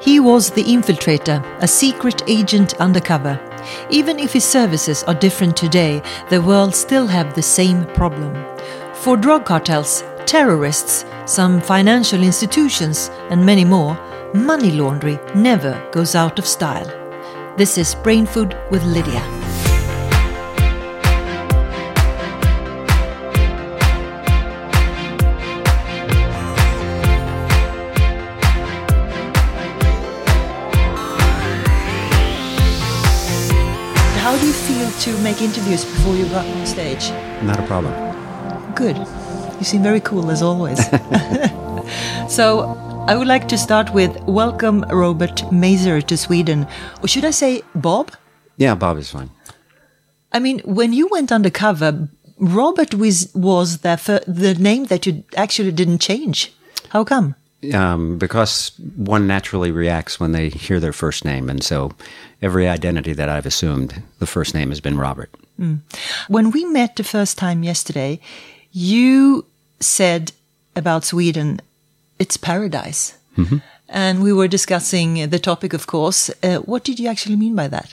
He was the infiltrator, a secret agent undercover. Even if his services are different today, the world still have the same problem. For drug cartels, terrorists, some financial institutions, and many more, money laundering never goes out of style. This is Brain Food with Lydia. To make interviews before you got on stage? Not a problem. Good. You seem very cool as always. so, I would like to start with welcome Robert Mazur to Sweden. Or should I say Bob? Yeah, Bob is fine. I mean, when you went undercover, Robert was, was the, the name that you actually didn't change. How come? Um, because one naturally reacts when they hear their first name, and so every identity that I've assumed, the first name has been Robert. When we met the first time yesterday, you said about Sweden, it's paradise. And we were discussing the topic, of course. Uh, what did you actually mean by that?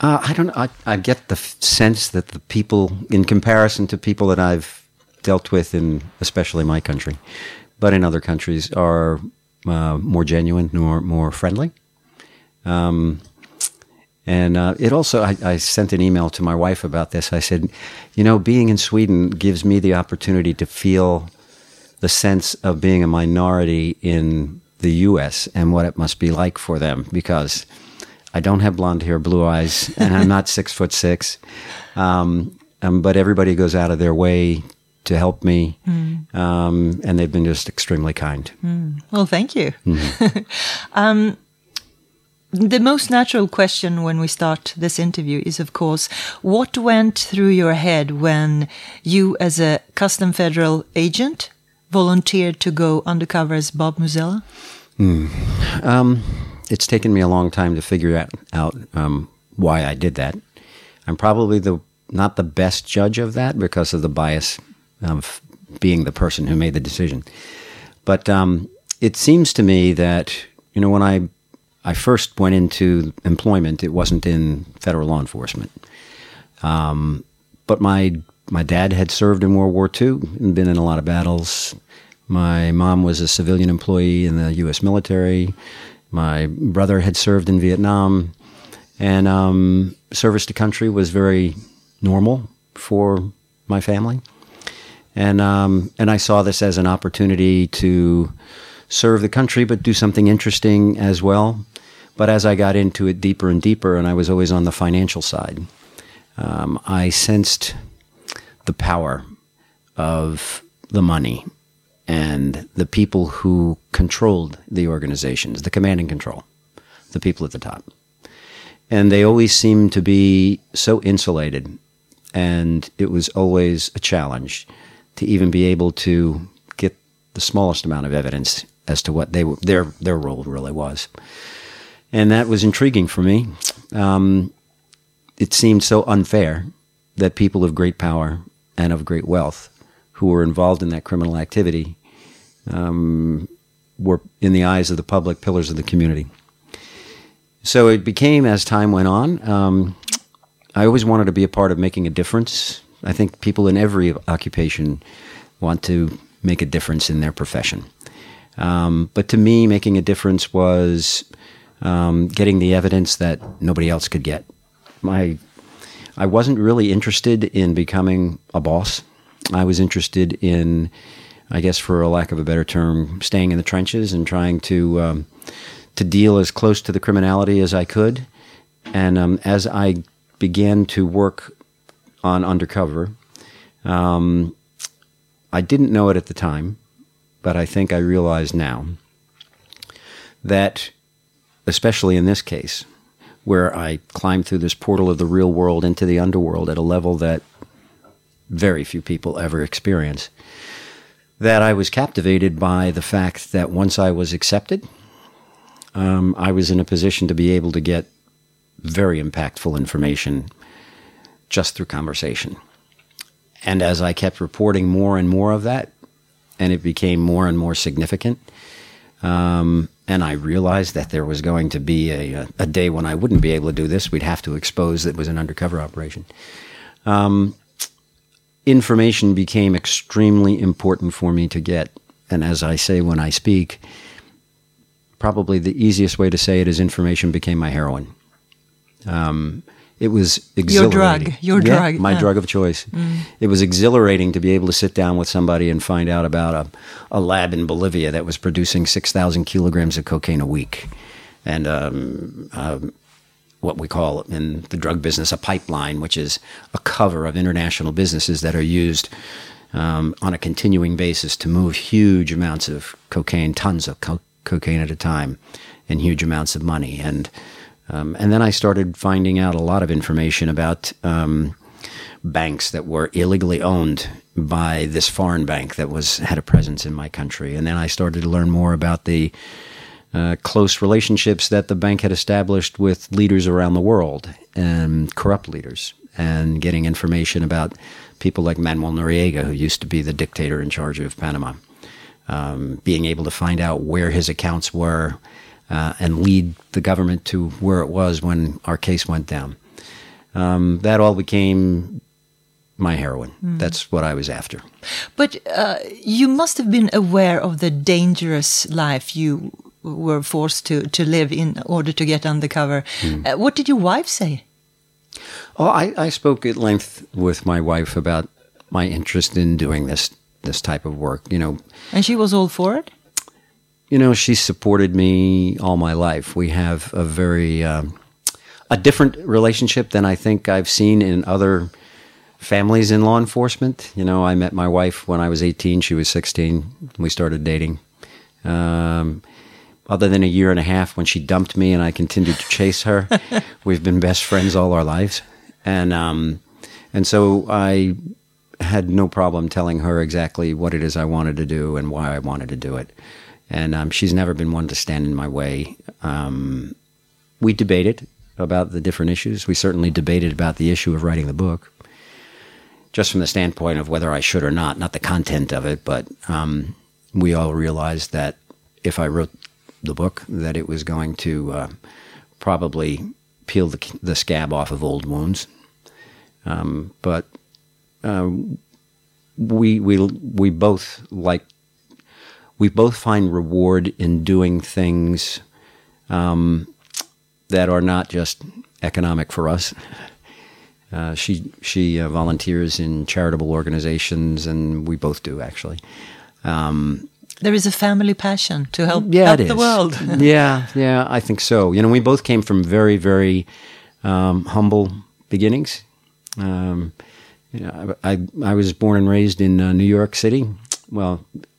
Uh, I don't know. I, I get the sense that the people, in comparison to people that I've dealt with in especially my country, but in other countries, are uh, more genuine, more more friendly. Um, and uh, it also, I, I sent an email to my wife about this. I said, you know, being in Sweden gives me the opportunity to feel the sense of being a minority in the U.S. and what it must be like for them because I don't have blonde hair, blue eyes, and I'm not six foot six. Um, um, but everybody goes out of their way to help me, um, and they've been just extremely kind. Well, thank you. um, the most natural question when we start this interview is, of course, what went through your head when you, as a custom federal agent, volunteered to go undercover as Bob Musella? Um, it's taken me a long time to figure out, out um, why I did that. I'm probably the not the best judge of that because of the bias of being the person who made the decision. But um, it seems to me that you know when I I first went into employment, it wasn't in federal law enforcement. Um, but my my dad had served in World War II and been in a lot of battles. My mom was a civilian employee in the U.S. military. My brother had served in Vietnam, and um, service to country was very normal for my family. And um, and I saw this as an opportunity to serve the country, but do something interesting as well. But as I got into it deeper and deeper, and I was always on the financial side, um, I sensed the power of the money and the people who controlled the organizations, the command and control, the people at the top. And they always seemed to be so insulated, and it was always a challenge to even be able to get the smallest amount of evidence as to what they were, their their role really was. And that was intriguing for me. Um, it seemed so unfair that people of great power and of great wealth who were involved in that criminal activity um, were, in the eyes of the public, pillars of the community. So it became, as time went on, um, I always wanted to be a part of making a difference. I think people in every occupation want to make a difference in their profession. Um, but to me, making a difference was um, getting the evidence that nobody else could get. My, I wasn't really interested in becoming a boss. I was interested in, I guess, for a lack of a better term, staying in the trenches and trying to um, to deal as close to the criminality as I could. And um, as I began to work on undercover, um, I didn't know it at the time, but I think I realize now that, especially in this case, where I climbed through this portal of the real world into the underworld at a level that very few people ever experience, that I was captivated by the fact that once I was accepted, um, I was in a position to be able to get very impactful information just through conversation. And as I kept reporting more and more of that, and it became more and more significant, um, and I realized that there was going to be a, a day when I wouldn't be able to do this. We'd have to expose that it was an undercover operation. Um, information became extremely important for me to get. And as I say when I speak, probably the easiest way to say it is information became my heroin. Um, it was your drug, your yeah, drug, my yeah. drug of choice. It was exhilarating to be able to sit down with somebody and find out about a, a lab in Bolivia that was producing six thousand kilograms of cocaine a week, and um, um, what we call in the drug business a pipeline, which is a cover of international businesses that are used um, on a continuing basis to move huge amounts of cocaine, tons of co- cocaine at a time, and huge amounts of money. And um, and then I started finding out a lot of information about um, banks that were illegally owned by this foreign bank that was had a presence in my country. And then I started to learn more about the uh, close relationships that the bank had established with leaders around the world and corrupt leaders, and getting information about people like Manuel Noriega, who used to be the dictator in charge of Panama. Um, being able to find out where his accounts were uh, and lead the government to where it was when our case went down. Um, that all became my heroin. That's what I was after. But uh, you must have been aware of the dangerous life you were forced to, to live in order to get undercover. Uh, what did your wife say? Oh, I, I spoke at length with my wife about my interest in doing this this type of work. You know, And she was all for it? You know, she supported me all my life. We have a very um, a different relationship than I think I've seen in other families in law enforcement. You know, I met my wife when I was 18. She was 16. We started dating. Um, other than a year and a half when she dumped me and I continued to chase her, we've been best friends all our lives. And um, and so I had no problem telling her exactly what it is I wanted to do and why I wanted to do it. And um, she's never been one to stand in my way. Um, we debated about the different issues. We certainly debated about the issue of writing the book, just from the standpoint of whether I should or not, not the content of it. But um, we all realized that if I wrote the book, that it was going to uh, probably peel the, the scab off of old wounds. Um, but uh, we we we both like we both find reward in doing things um, that are not just economic for us. Uh, she she uh, volunteers in charitable organizations, and we both do actually. Um, There is a family passion to help, yeah, help the world. yeah, yeah, I think so. You know, we both came from very, very um, humble beginnings. Um, you know, I, I I was born and raised in uh, New York City. Well,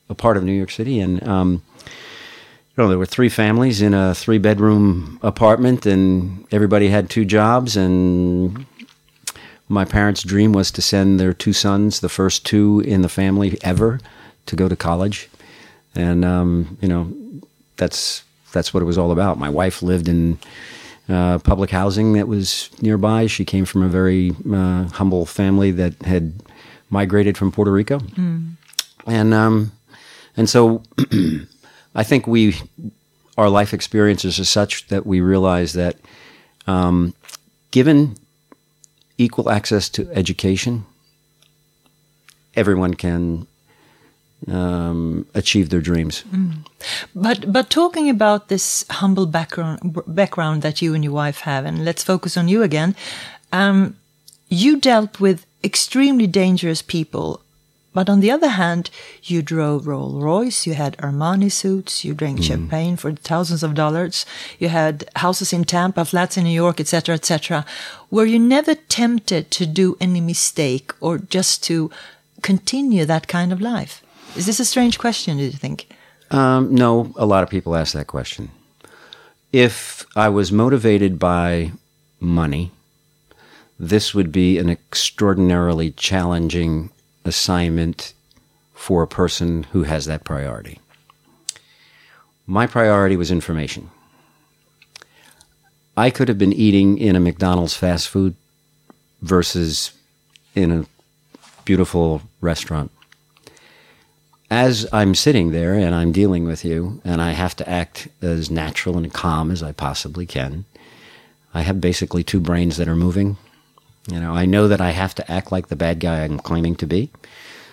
a part of New York City, and um, you know there were three families in a three bedroom apartment, and everybody had two jobs. And my parents' dream was to send their two sons, the first two in the family ever, to go to college and um, you know that's that's what it was all about. My wife lived in uh, public housing that was nearby. She came from a very uh, humble family that had migrated from Puerto Rico, and um, and so I think we our life experiences are such that we realize that um, given equal access to education, everyone can um, achieve their dreams. But but talking about this humble background background that you and your wife have, and let's focus on you again. Um, you dealt with extremely dangerous people, but on the other hand, you drove Rolls Royce, you had Armani suits, you drank champagne for thousands of dollars, you had houses in Tampa, flats in New York, etc., etc. Were you never tempted to do any mistake or just to continue that kind of life? Is this a strange question? Do you think? Um, no, a lot of people ask that question. If I was motivated by money, this would be an extraordinarily challenging assignment for a person who has that priority. My priority was information. I could have been eating in a McDonald's fast food versus in a beautiful restaurant. as I'm sitting there and I'm dealing with you, and I have to act as natural and calm as I possibly can, I have basically two brains that are moving. You know, I know that I have to act like the bad guy I'm claiming to be.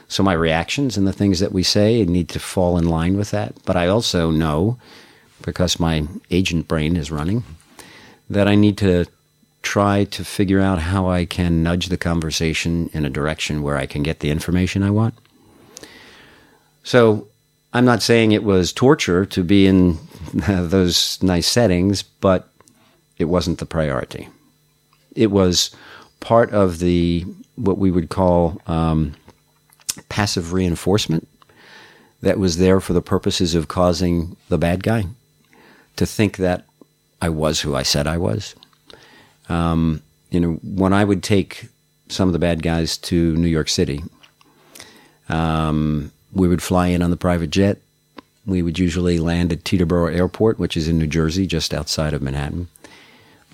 So my reactions and the things that we say need to fall in line with that. But I also know, because my agent brain is running, that I need to try to figure out how I can nudge the conversation in a direction where I can get the information I want. So I'm not saying it was torture to be in those nice settings, but it wasn't the priority. It was part of the what we would call um, passive reinforcement that was there for the purposes of causing the bad guy to think that I was who I said I was. Um, you know, when I would take some of the bad guys to New York City, um, we would fly in on the private jet. We would usually land at Teterboro Airport, which is in New Jersey, just outside of Manhattan.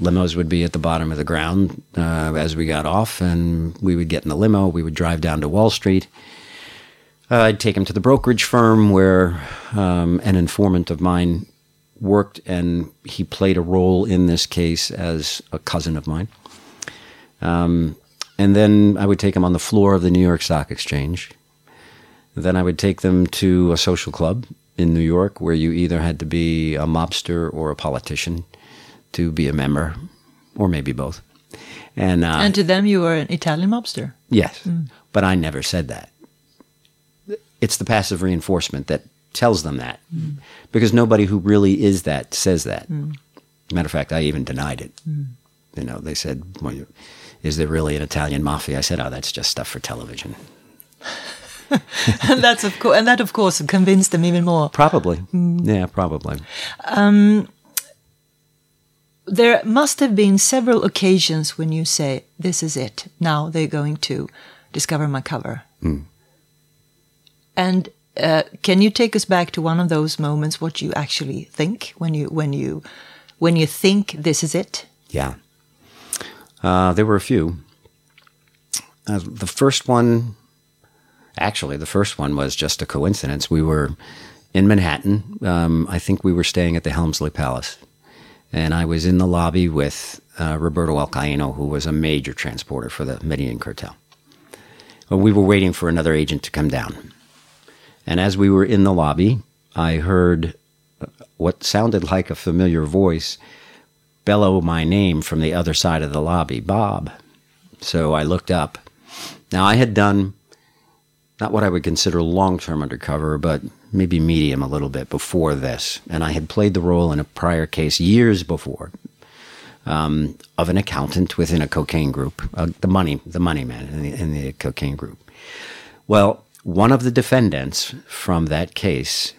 Limos would be at the bottom of the ground uh, as we got off, and we would get in the limo. We would drive down to Wall Street. Uh, I'd take him to the brokerage firm where um, an informant of mine worked, and he played a role in this case as a cousin of mine. Um, and then I would take him on the floor of the New York Stock Exchange. Then I would take them to a social club in New York where you either had to be a mobster or a politician to be a member, or maybe both. And, uh, and to them, you were an Italian mobster. Yes, mm. but I never said that. It's the passive reinforcement that tells them that, mm. because nobody who really is that says that. Mm. Matter of fact, I even denied it. You know, they said, well, "Is there really an Italian mafia?" I said, "Oh, that's just stuff for television." and that's of course, and that of course convinced them even more. Probably, mm. yeah, probably. Um, there must have been several occasions when you say, "This is it. Now they're going to discover my cover." Mm. And uh, can you take us back to one of those moments? What you actually think when you when you when you think this is it? Yeah, uh, there were a few. Uh, the first one Actually, the first one was just a coincidence. We were in Manhattan. Um, I think we were staying at the Helmsley Palace. And I was in the lobby with uh, Roberto Alcaino, who was a major transporter for the Medellin cartel. Well, we were waiting for another agent to come down. And as we were in the lobby, I heard what sounded like a familiar voice bellow my name from the other side of the lobby Bob. So I looked up. Now, I had done not what I would consider long term undercover, but maybe medium a little bit before this. And I had played the role in a prior case years before um, of an accountant within a cocaine group, uh, the money, the money man in the, in the cocaine group. Well, one of the defendants from that case,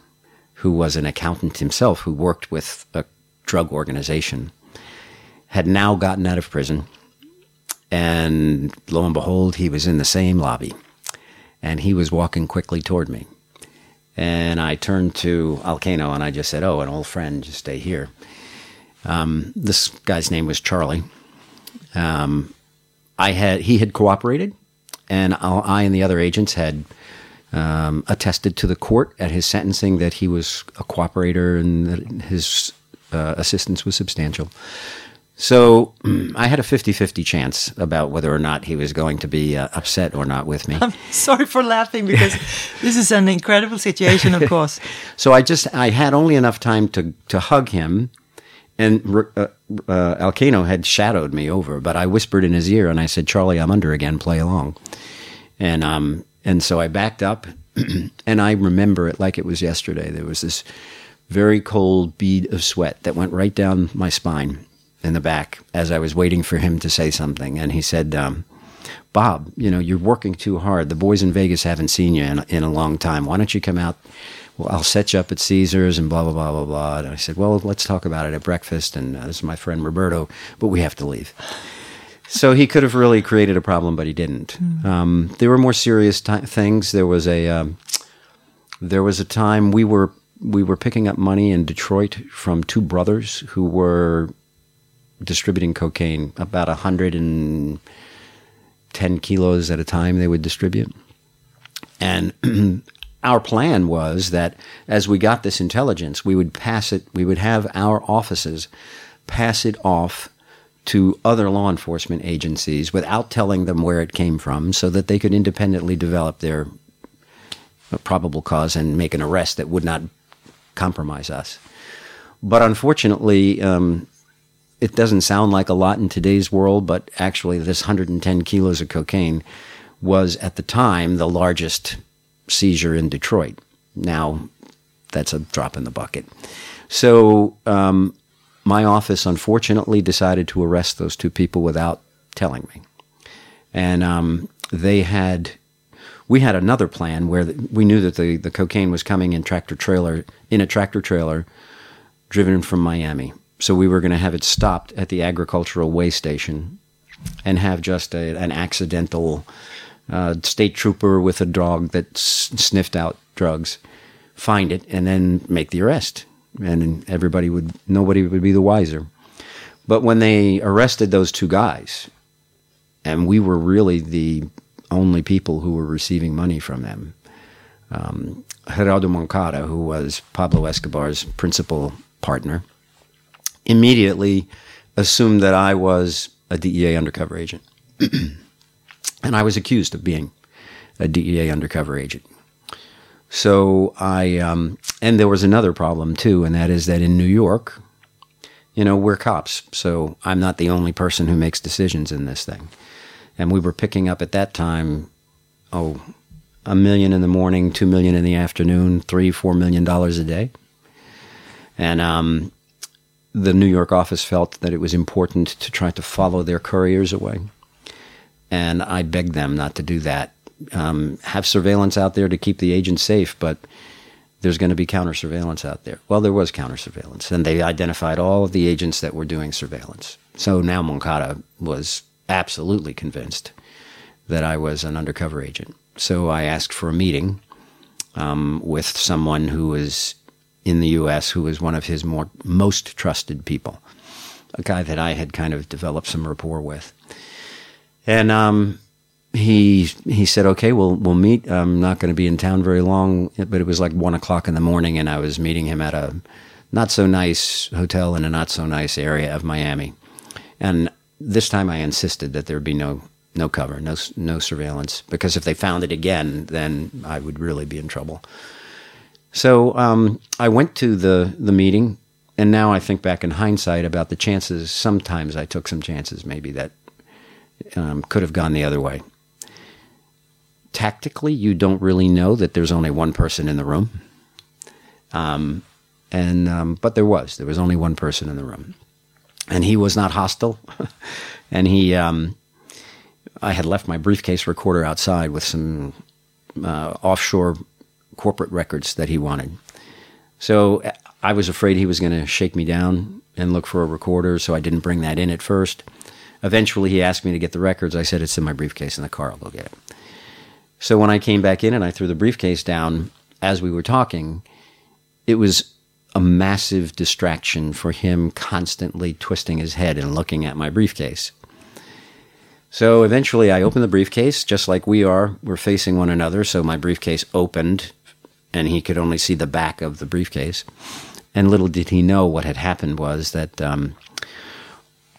who was an accountant himself, who worked with a drug organization, had now gotten out of prison. And lo and behold, he was in the same lobby and he was walking quickly toward me. And I turned to Alcaino and I just said, Oh, an old friend, just stay here. Um, this guy's name was Charlie. Um, I had he had cooperated, and I and the other agents had um, attested to the court at his sentencing that he was a cooperator and that his uh, assistance was substantial. So I had a 50 50 chance about whether or not he was going to be uh, upset or not with me. I'm sorry for laughing because this is an incredible situation, of course. so I just, I had only enough time to, to hug him. And uh, uh, Alcaino had shadowed me over, but I whispered in his ear and I said, Charlie, I'm under again, play along. And, um, and so I backed up and I remember it like it was yesterday. There was this very cold bead of sweat that went right down my spine in the back as I was waiting for him to say something. And he said, um, Bob, you know, you're working too hard. The boys in Vegas haven't seen you in, in a long time. Why don't you come out? Well, I'll set you up at Caesars and blah, blah, blah, blah, blah. And I said, well, let's talk about it at breakfast. And uh, this is my friend Roberto, but we have to leave. So he could have really created a problem, but he didn't. Mm. Um, there were more serious t- things. There was a um, there was a time we were we were picking up money in Detroit from two brothers who were distributing cocaine, about 110 kilos at a time they would distribute. And our plan was that as we got this intelligence, we would pass it, we would have our offices pass it off to other law enforcement agencies without telling them where it came from so that they could independently develop their probable cause and make an arrest that would not compromise us. But unfortunately, um, it doesn't sound like a lot in today's world, but actually, this 110 kilos of cocaine was at the time the largest seizure in Detroit. Now, that's a drop in the bucket. So, um, my office unfortunately decided to arrest those two people without telling me. And um, they had, we had another plan where the, we knew that the, the cocaine was coming in tractor trailer, in a tractor trailer driven from Miami. So we were going to have it stopped at the agricultural way station and have just a, an accidental uh, state trooper with a dog that s- sniffed out drugs find it and then make the arrest. And everybody would, nobody would be the wiser. But when they arrested those two guys, and we were really the only people who were receiving money from them, um, Gerardo Moncada, who was Pablo Escobar's principal partner, immediately assumed that I was a DEA undercover agent. and I was accused of being a DEA undercover agent. So I, um, and there was another problem too, and that is that in New York, you know, we're cops, so I'm not the only person who makes decisions in this thing. And we were picking up at that time, oh, a million in the morning, two million in the afternoon, three, four million dollars a day. And um, the New York office felt that it was important to try to follow their couriers away. And I begged them not to do that. Um, have surveillance out there to keep the agents safe, but there's going to be counter surveillance out there. Well, there was counter surveillance, and they identified all of the agents that were doing surveillance. So now Moncada was absolutely convinced that I was an undercover agent. So I asked for a meeting um, with someone who was in the U.S. who was one of his more most trusted people, a guy that I had kind of developed some rapport with, and um, he he said, "Okay, we'll we'll meet. I'm not going to be in town very long, but it was like one o'clock in the morning, and I was meeting him at a not so nice hotel in a not so nice area of Miami, and this time I insisted that there be no no cover, no no surveillance, because if they found it again, then I would really be in trouble." So um, I went to the the meeting, and now I think back in hindsight about the chances. Sometimes I took some chances, maybe that um, could have gone the other way. Tactically, you don't really know that there's only one person in the room, um, and um, but there was there was only one person in the room, and he was not hostile, and he. Um, I had left my briefcase recorder outside with some uh, offshore corporate records that he wanted. So I was afraid he was going to shake me down and look for a recorder, so I didn't bring that in at first. Eventually, he asked me to get the records. I said, It's in my briefcase in the car, I'll go get it. So when I came back in and I threw the briefcase down as we were talking, it was a massive distraction for him constantly twisting his head and looking at my briefcase. So eventually I opened the briefcase, just like we are. We're facing one another, so my briefcase opened and he could only see the back of the briefcase. And little did he know what had happened was that um,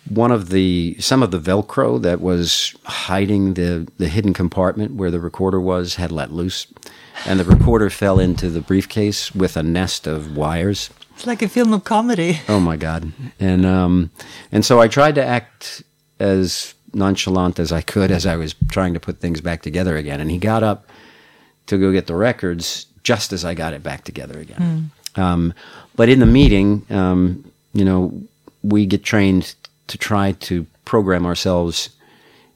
one of the some of the Velcro that was hiding the the hidden compartment where the recorder was had let loose, and the recorder fell into the briefcase with a nest of wires. It's like a film of comedy. Oh my god! And um, and so I tried to act as nonchalant as I could as I was trying to put things back together again. And he got up to go get the records just as I got it back together again. Mm. Um, but in the meeting, um, you know, we get trained to try to program ourselves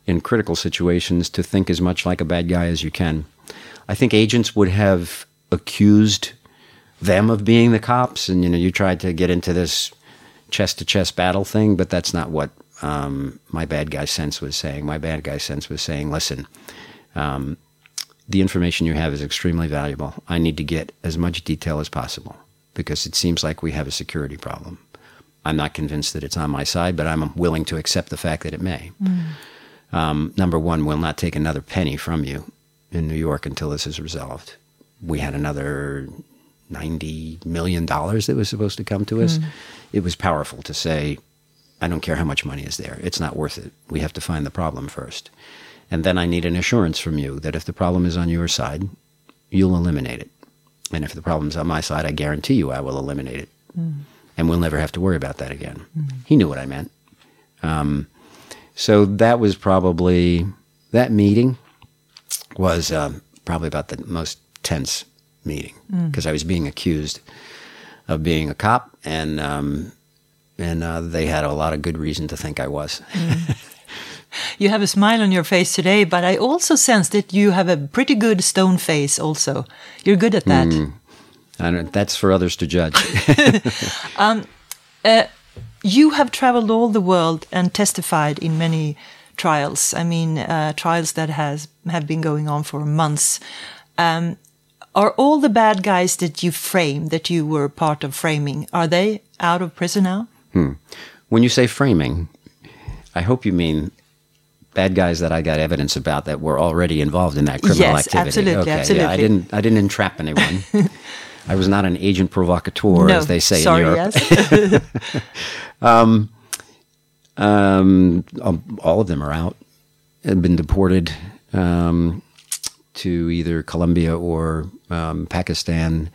in critical situations to think as much like a bad guy as you can. I think agents would have accused them of being the cops, and you know, you tried to get into this chest to chest battle thing, but that's not what um, my bad guy sense was saying. My bad guy sense was saying, listen, um, the information you have is extremely valuable. I need to get as much detail as possible because it seems like we have a security problem. I'm not convinced that it's on my side, but I'm willing to accept the fact that it may. Mm. Um, number one, we'll not take another penny from you in New York until this is resolved. we had another ninety million dollars that was supposed to come to us. It was powerful to say, I don't care how much money is there. It's not worth it. We have to find the problem first. And then I need an assurance from you that if the problem is on your side, you'll eliminate it. And if the problem's on my side, I guarantee you I will eliminate it. And we'll never have to worry about that again. He knew what I meant. Um, so that was probably, that meeting was um, probably about the most tense meeting because I was being accused of being a cop, and um, and uh, they had a lot of good reason to think I was. You have a smile on your face today, but I also sense that you have a pretty good stone face. Also, you're good at that. I don't, that's for others to judge. You have traveled all the world and testified in many trials. I mean, uh, trials that has have been going on for months. Um, are all the bad guys that you framed, that you were part of framing, are they out of prison now? when you say framing, I hope you mean bad guys that I got evidence about that were already involved in that criminal Yes, activity. absolutely, okay, Yeah, I didn't. I didn't entrap anyone. I was not an agent provocateur, no, as they say sorry, in Europe. yes. Um, um, all of them are out have been deported um, to either Colombia or um, Pakistan.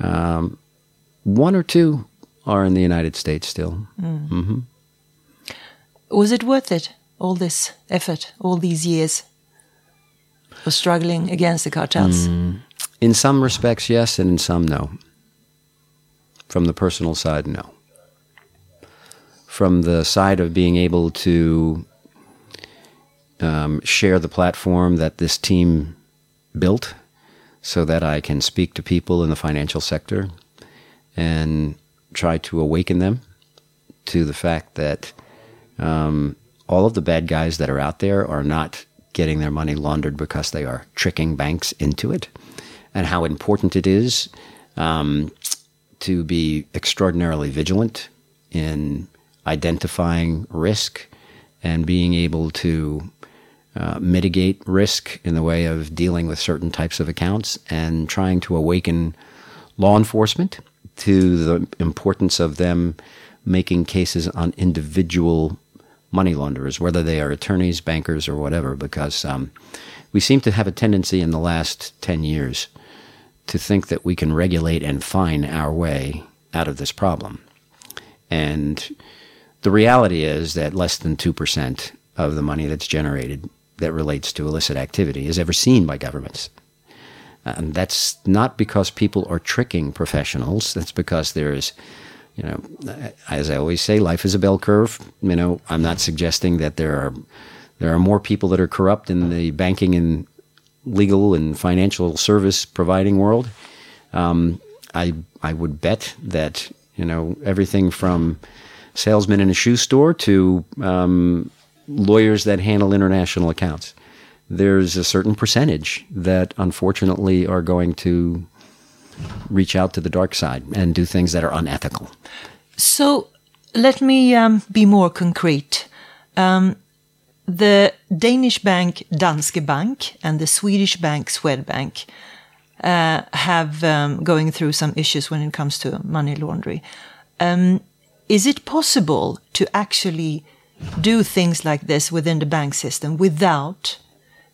Um, one or two are in the United States still. Was it worth it? All this effort, all these years of struggling against the cartels? In some respects, yes, and in some, no. From the personal side, no. From the side of being able to um, share the platform that this team built so that I can speak to people in the financial sector and try to awaken them to the fact that um, all of the bad guys that are out there are not getting their money laundered because they are tricking banks into it, and how important it is um, to be extraordinarily vigilant in identifying risk and being able to uh, mitigate risk in the way of dealing with certain types of accounts and trying to awaken law enforcement to the importance of them making cases on individual money launderers, whether they are attorneys, bankers, or whatever, because um, we seem to have a tendency in the last 10 years to think that we can regulate and fine our way out of this problem. And the reality is that less than 2% of the money that's generated that relates to illicit activity is ever seen by governments. And that's not because people are tricking professionals. That's because there's, you know, as I always say, life is a bell curve. You know, I'm not suggesting that there are there are more people that are corrupt in the banking and legal and financial service providing world. Um, I I would bet that you know everything from salesmen in a shoe store to um, lawyers that handle international accounts. There's a certain percentage that unfortunately are going to reach out to the dark side and do things that are unethical. So let me um, be more concrete. Um, the Danish bank Danske Bank and the Swedish bank Swedbank uh, have um, going through some issues when it comes to money laundering. Um, is it possible to actually do things like this within the bank system without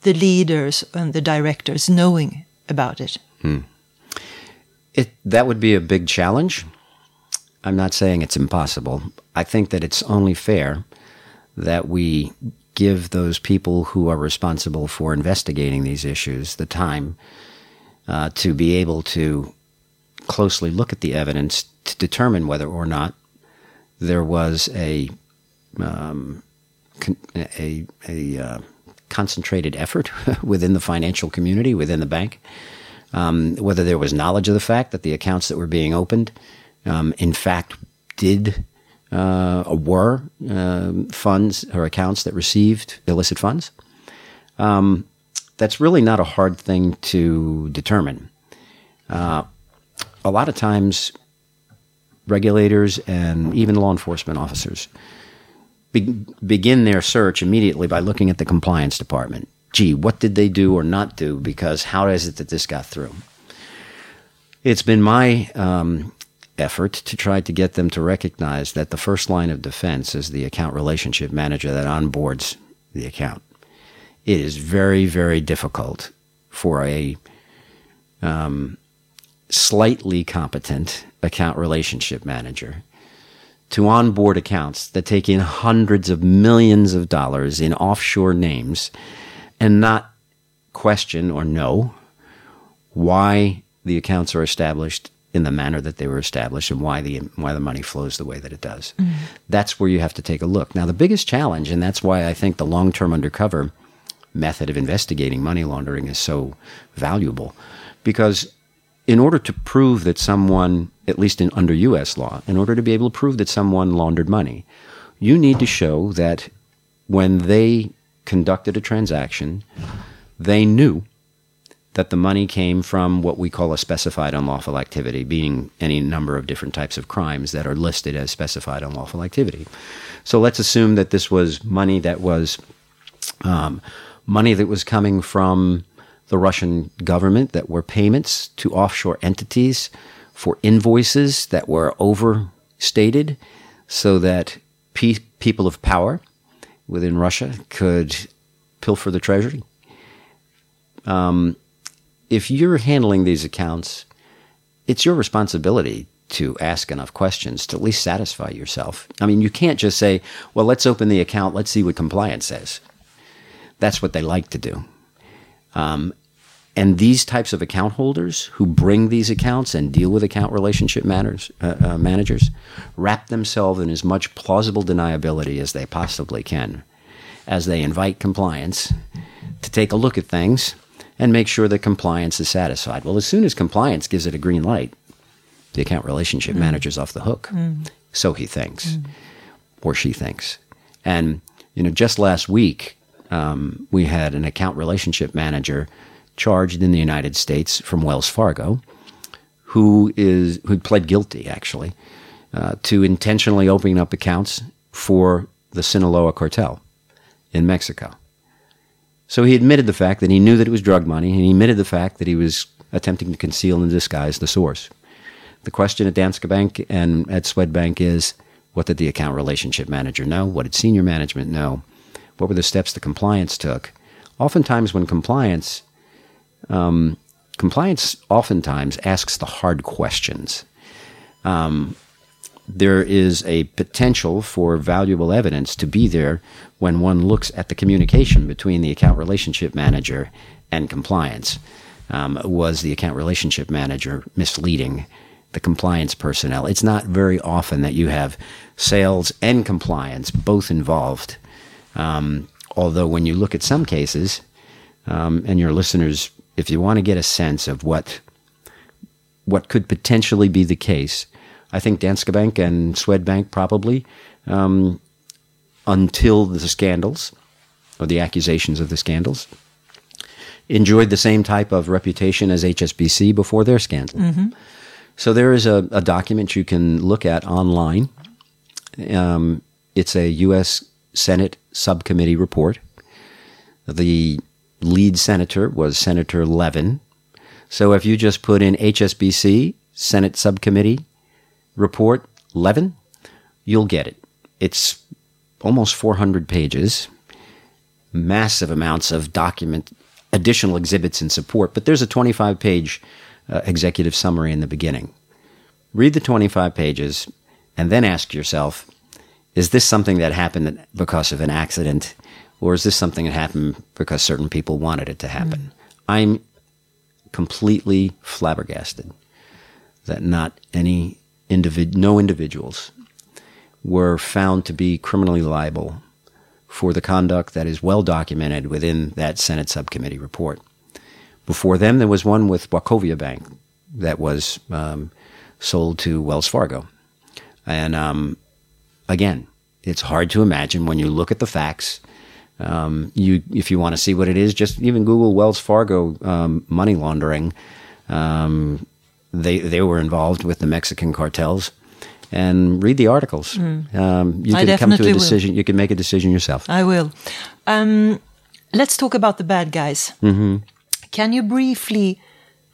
the leaders and the directors knowing about it? It that would be a big challenge. I'm not saying it's impossible. I think that it's only fair that we give those people who are responsible for investigating these issues the time uh, to be able to closely look at the evidence to determine whether or not there was a um, con- a, a uh, concentrated effort within the financial community, within the bank, um, whether there was knowledge of the fact that the accounts that were being opened, um, in fact, did uh, were um funds or accounts that received illicit funds. Um, that's really not a hard thing to determine. Uh, a lot of times, regulators and even law enforcement officers be- begin their search immediately by looking at the compliance department. Gee, what did they do or not do? Because how is it that this got through? it's been my um, effort to try to get them to recognize that the first line of defense is the account relationship manager that onboards the account. It is very, very difficult for a um, slightly competent account relationship manager to onboard accounts that take in hundreds of millions of dollars in offshore names and not question or know why the accounts are established in the manner that they were established and why the why the money flows the way that it does. Mm. That's where you have to take a look. Now the biggest challenge and that's why I think the long-term undercover method of investigating money laundering is so valuable because in order to prove that someone at least in, under US law, in order to be able to prove that someone laundered money, you need to show that when they conducted a transaction, they knew that the money came from what we call a specified unlawful activity, being any number of different types of crimes that are listed as specified unlawful activity. So let's assume that this was money that was um, money that was coming from the Russian government that were payments to offshore entities for invoices that were overstated so that pe- people of power within Russia could pilfer the treasury. Um, if you're handling these accounts, it's your responsibility to ask enough questions to at least satisfy yourself. I mean, you can't just say, well, let's open the account, let's see what compliance says. That's what they like to do. Um, and these types of account holders who bring these accounts and deal with account relationship managers, uh, uh, managers wrap themselves in as much plausible deniability as they possibly can as they invite compliance to take a look at things and make sure that compliance is satisfied. Well, as soon as compliance gives it a green light, the account relationship mm. manager's off the hook. Mm. So he thinks, mm. or she thinks. And, you know, just last week, um, we had an account relationship manager charged in the United States from Wells Fargo, who is who pled guilty actually uh, to intentionally opening up accounts for the Sinaloa cartel in Mexico. So he admitted the fact that he knew that it was drug money, and he admitted the fact that he was attempting to conceal and disguise the source. The question at Danske Bank and at Swedbank is what did the account relationship manager know? What did senior management know? What were the steps the compliance took? Oftentimes, when compliance um, compliance oftentimes asks the hard questions. Um, there is a potential for valuable evidence to be there when one looks at the communication between the account relationship manager and compliance. Um, was the account relationship manager misleading the compliance personnel? It's not very often that you have sales and compliance both involved. Um, although, when you look at some cases, um, and your listeners if you want to get a sense of what what could potentially be the case, I think Danske Bank and Swedbank probably, um, until the scandals or the accusations of the scandals, enjoyed the same type of reputation as HSBC before their scandal. Mm-hmm. So there is a, a, document you can look at online. Um, it's a U.S. Senate subcommittee report. The lead senator was Senator Levin. So if you just put in HSBC Senate Subcommittee report Levin, you'll get it. It's almost 400 pages, massive amounts of document, additional exhibits in support, but there's a 25 page uh, executive summary in the beginning. Read the 25 pages and then ask yourself is this something that happened because of an accident or is this something that happened because certain people wanted it to happen? Mm. I'm completely flabbergasted that not any individ, no individuals were found to be criminally liable for the conduct that is well documented within that Senate subcommittee report. Before them, there was one with Wachovia Bank that was um, sold to Wells Fargo. And um, again, it's hard to imagine when you look at the facts um, you, if you want to see what it is, just even Google Wells Fargo um, money laundering. Um, they they were involved with the Mexican cartels, and read the articles. Mm. you I can come to a decision. Will. You can make a decision yourself. I will. Um, let's talk about the bad guys. Mm-hmm. Can you briefly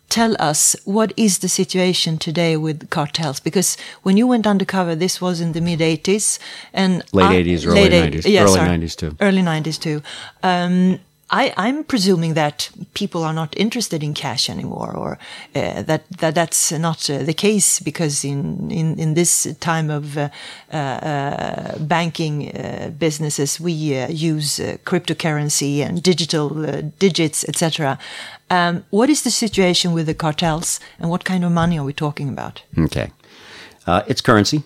tell us what is the situation today with cartels? Because when you went undercover, this was in the mid 80s and late I- 80s, early late 90s, yeah, early sorry. 90s too. Early 90s too. Um, I, I'm presuming that people are not interested in cash anymore, or uh, that, that that's not uh, the case because in, in, in this time of uh, uh, banking uh, businesses, we uh, use cryptocurrency and digital digits, etc. Um, what is the situation with the cartels, and what kind of money are we talking about? Okay. It's currency.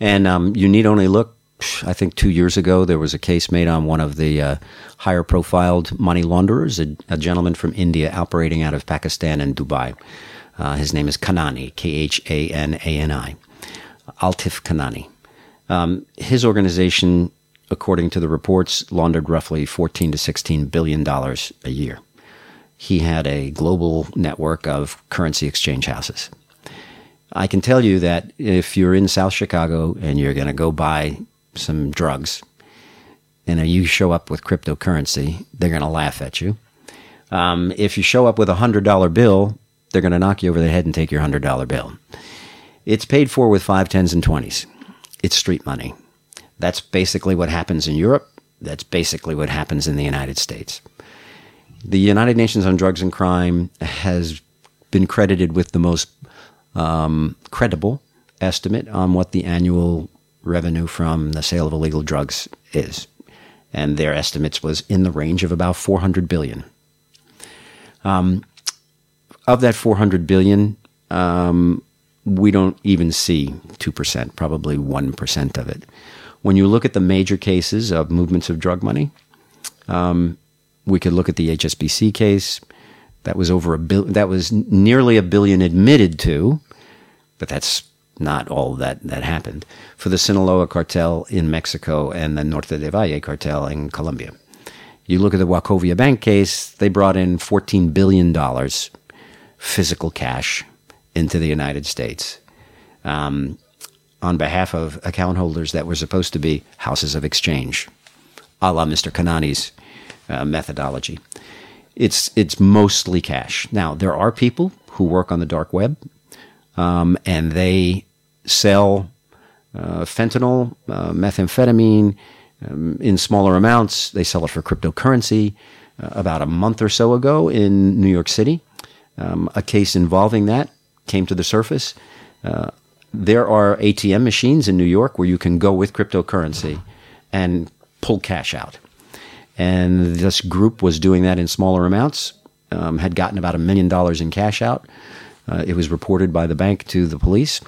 And um, you need only look. I think two years ago, there was a case made on one of the uh, higher profiled money launderers, a, a, gentleman from India operating out of Pakistan and Dubai. Uh, his name is Khanani, K H A N A N I. Altaf Khanani. Um, his organization, according to the reports, laundered roughly 14 to 16 billion dollars a year. He had a global network of currency exchange houses. I can tell you that if you're in South Chicago and you're going to go buy some drugs, and you show up with cryptocurrency, they're going to laugh at you. Um, if you show up with a hundred dollar bill, they're going to knock you over the head and take your hundred dollar bill. It's paid for with five, tens, and twenties. It's street money. That's basically what happens in Europe. That's basically what happens in the United States. The United Nations on Drugs and Crime has been credited with the most um, credible estimate on what the annual revenue from the sale of illegal drugs is, and their estimates was in the range of about 400 billion. Um, of that 400 billion, um, we don't even see 2%, probably 1% of it. When you look at the major cases of movements of drug money, um, we could look at the HSBC case. That was over a bill. That was nearly a billion admitted to, but that's not all that that happened for the Sinaloa cartel in Mexico and the Norte del Valle cartel in Colombia. You look at the Wachovia Bank case; they brought in fourteen billion dollars physical cash into the United States um, on behalf of account holders that were supposed to be houses of exchange, a la Mr. Khanani's uh, methodology. It's it's mostly cash. Now there are people who work on the dark web, um, and they sell uh, fentanyl, uh, methamphetamine um, in smaller amounts. They sell it for cryptocurrency. Uh, about a month or so ago in New York City, um, a case involving that came to the surface. Uh, there are ATM machines in New York where you can go with cryptocurrency and pull cash out. And this group was doing that in smaller amounts, um, had gotten about a million dollars in cash out. Uh, it was reported by the bank to the police,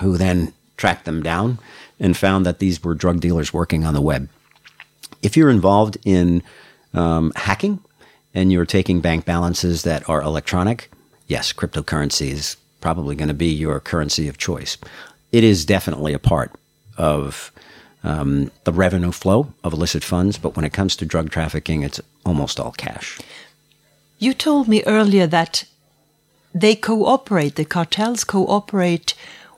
who then tracked them down and found that these were drug dealers working on the web. If you're involved in um, hacking and you're taking bank balances that are electronic, yes, cryptocurrency is probably going to be your currency of choice. It is definitely a part of um, the revenue flow of illicit funds, but when it comes to drug trafficking, it's almost all cash. You told me earlier that they cooperate, the cartels cooperate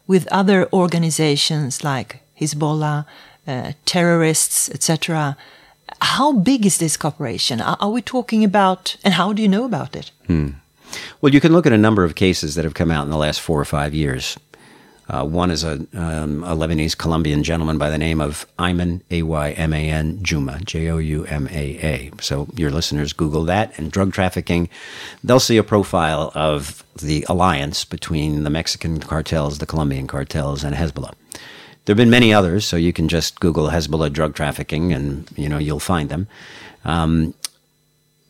with other organizations like Hezbollah, uh, terrorists, etc. How big is this cooperation? Are, are, we talking about, and how do you know about it? Hmm. Well, you can look at a number of cases that have come out in the last four or five years. Uh, one is a, um, a, Lebanese Colombian gentleman by the name of Ayman, A Y M A N, Joumaa, J O U M A A. So your listeners Google that and drug trafficking. They'll see a profile of the alliance between the Mexican cartels, the Colombian cartels, and Hezbollah. There have been many others, so you can just Google Hezbollah drug trafficking and you know you'll find them. Um,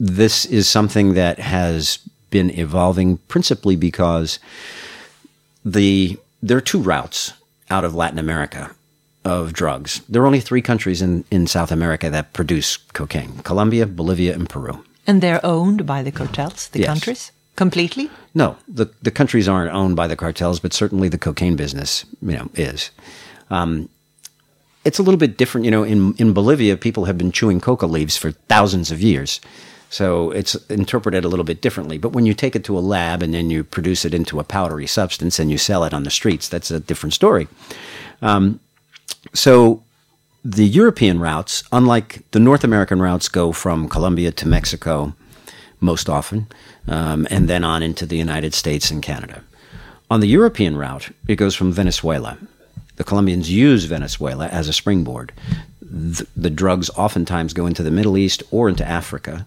this is something that has been evolving principally because the there are two routes out of Latin America of drugs. There are only three countries in, in South America that produce cocaine Colombia, Bolivia, and Peru. And they're owned by the cartels, the Yes. countries? Completely? No, the, the countries aren't owned by the cartels, but certainly the cocaine business, you know, is. Um, it's a little bit different, you know. In in Bolivia, people have been chewing coca leaves for thousands of years, so it's interpreted a little bit differently. But when you take it to a lab and then you produce it into a powdery substance and you sell it on the streets, that's a different story. Um, so the European routes, unlike the North American routes, go from Colombia to Mexico, most often, um, and then on into the United States and Canada. On the European route, it goes from Venezuela. The Colombians use Venezuela as a springboard. The, the drugs oftentimes go into the Middle East or into Africa,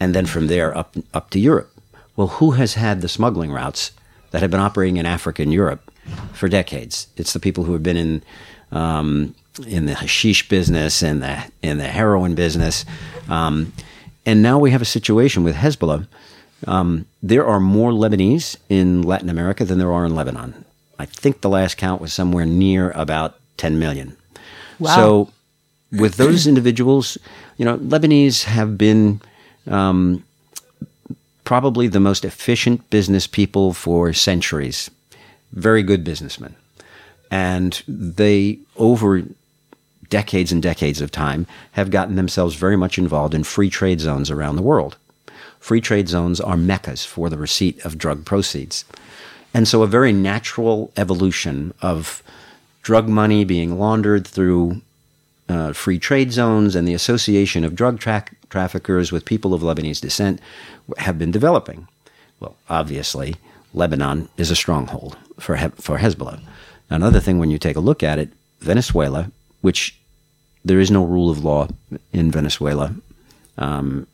and then from there up up to Europe. Well, who has had the smuggling routes that have been operating in Africa and Europe for decades? It's the people who have been in um, in the hashish business and the in the heroin business, um, and now we have a situation with Hezbollah. Um, there are more Lebanese in Latin America than there are in Lebanon. I think the last count was somewhere near about 10 million. Wow. So, with those individuals, you know, Lebanese have been um, probably the most efficient business people for centuries. Very good businessmen. And they, over decades and decades of time, have gotten themselves very much involved in free trade zones around the world. Free trade zones are meccas for the receipt of drug proceeds. And so, a very natural evolution of drug money being laundered through uh, free trade zones and the association of drug tra- traffickers with people of Lebanese descent have been developing. Well, obviously, Lebanon is a stronghold for, he- for Hezbollah. Another thing, when you take a look at it, Venezuela, which there is no rule of law in Venezuela. Um,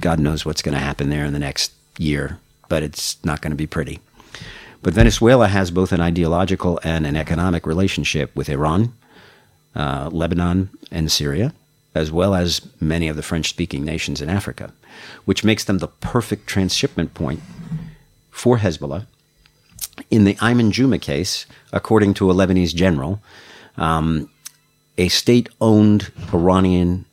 God knows what's going to happen there in the next year, but it's not going to be pretty. But Venezuela has both an ideological and an economic relationship with Iran, uh, Lebanon, and Syria, as well as many of the French speaking nations in Africa, which makes them the perfect transshipment point for Hezbollah. In the Ayman Joumaa case, according to a Lebanese general, um, a state owned Iranian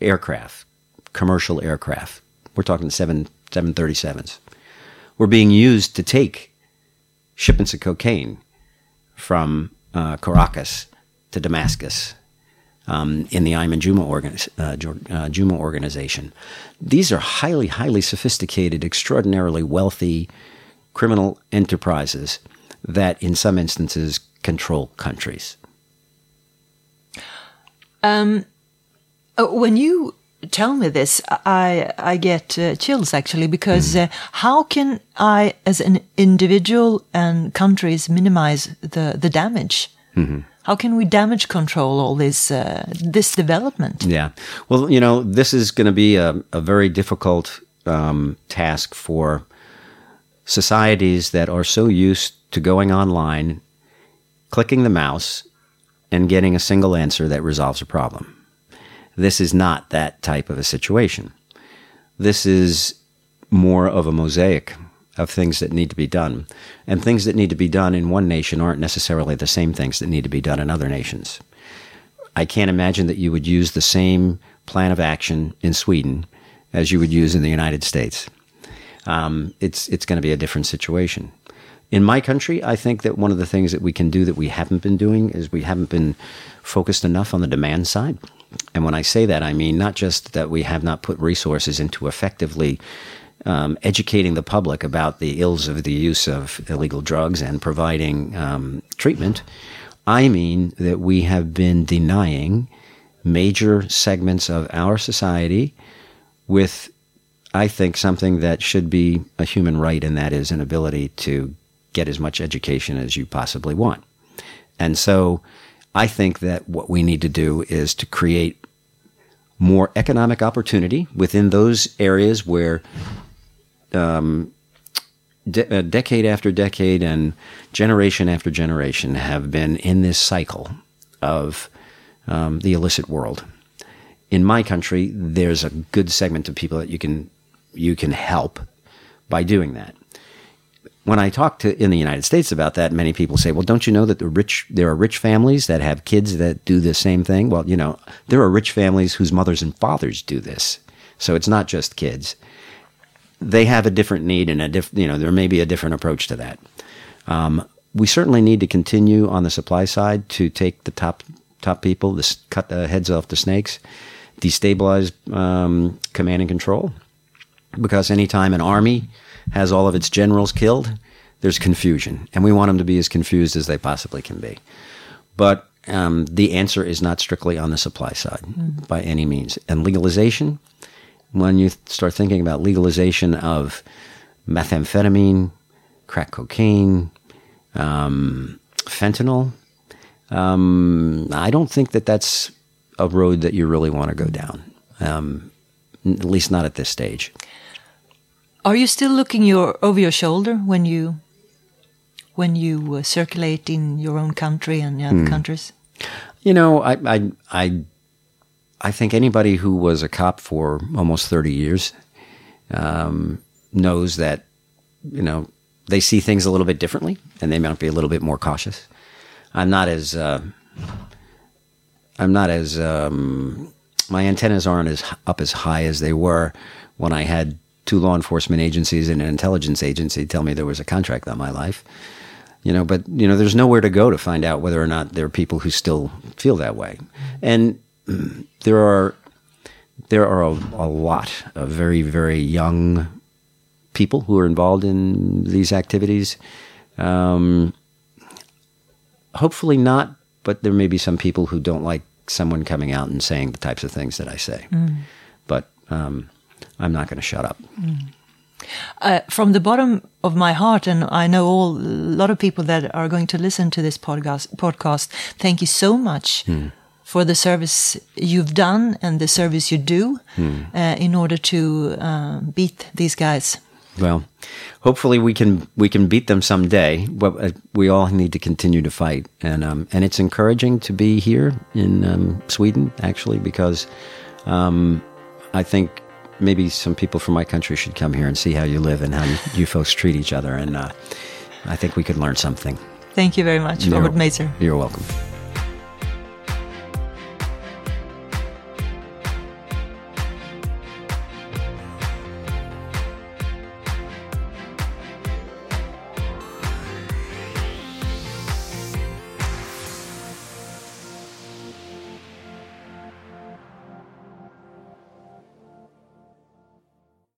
aircraft, commercial aircraft, we're talking 7, 737s, were being used to take shipments of cocaine from uh, Caracas to Damascus um, in the Ayman Joumaa, uh, uh, Joumaa organization. These are highly, highly sophisticated, extraordinarily wealthy criminal enterprises that, in some instances, control countries. Um, uh, when you tell me this, I I get uh, chills actually because mm. uh, how can I, as an individual and countries, minimize the the damage? Mm-hmm. How can we damage control all this uh, this development? Yeah, well, you know, this is going to be a, a very difficult um, task for societies that are so used to going online, clicking the mouse, and getting a single answer that resolves a problem. This is not that type of a situation. This is more of a mosaic of things that need to be done. And things that need to be done in one nation aren't necessarily the same things that need to be done in other nations. I can't imagine that you would use the same plan of action in Sweden as you would use in the United States. Um, it's it's going to be a different situation. In my country, I think that one of the things that we can do that we haven't been doing is we haven't been focused enough on the demand side. And when I say that, I mean not just that we have not put resources into effectively um, educating the public about the ills of the use of illegal drugs and providing um, treatment. I mean that we have been denying major segments of our society with, I think, something that should be a human right, and that is an ability to get as much education as you possibly want. And so I think that what we need to do is to create more economic opportunity within those areas where um, de- uh, decade after decade and generation after generation have been in this cycle of um, the illicit world. In my country, there's a good segment of people that you can you can help by doing that when I talk to in the United States about that, many people say, "Well, don't you know that the rich there are rich families that have kids that do the same thing?" Well, you know, there are rich families whose mothers and fathers do this, so it's not just kids. They have a different need and a different, you know, there may be a different approach to that. Um, we certainly need to continue on the supply side to take the top top people, this, cut the heads off the snakes, destabilize um, command and control, because anytime an army has all of its generals killed, there's confusion. And we want them to be as confused as they possibly can be. But um, the answer is not strictly on the supply side mm. by any means. And legalization, when you start thinking about legalization of methamphetamine, crack cocaine, um, fentanyl, um, I don't think that that's a road that you really want to go down. Um, at least not at this stage. Are you still looking your over your shoulder when you when you uh, circulate in your own country and other Hmm. countries? You know, I, I, I, I think anybody who was a cop for almost thirty years um, knows that you know they see things a little bit differently, and they might be a little bit more cautious. I'm not as uh, I'm not as um, my antennas aren't as up as high as they were when I had two law enforcement agencies and an intelligence agency tell me there was a contract on my life. You know, but you know, there's nowhere to go to find out whether or not there are people who still feel that way, and there are there are a, a lot of very very young people who are involved in these activities. Um, hopefully not, but there may be some people who don't like someone coming out and saying the types of things that I say. But um, I'm not going to shut up. Uh, from the bottom of my heart, and I know all a lot of people that are going to listen to this podcast. Podcast, thank you so much for the service you've done and the service you do uh, in order to uh, beat these guys. Well, hopefully we can we can beat them someday. But uh, we all need to continue to fight, and um, and it's encouraging to be here in um, Sweden actually because um, I think maybe some people from my country should come here and see how you live and how you, you folks treat each other, and uh, I think we could learn something. Thank you very much, You're- Robert Mazur. You're welcome.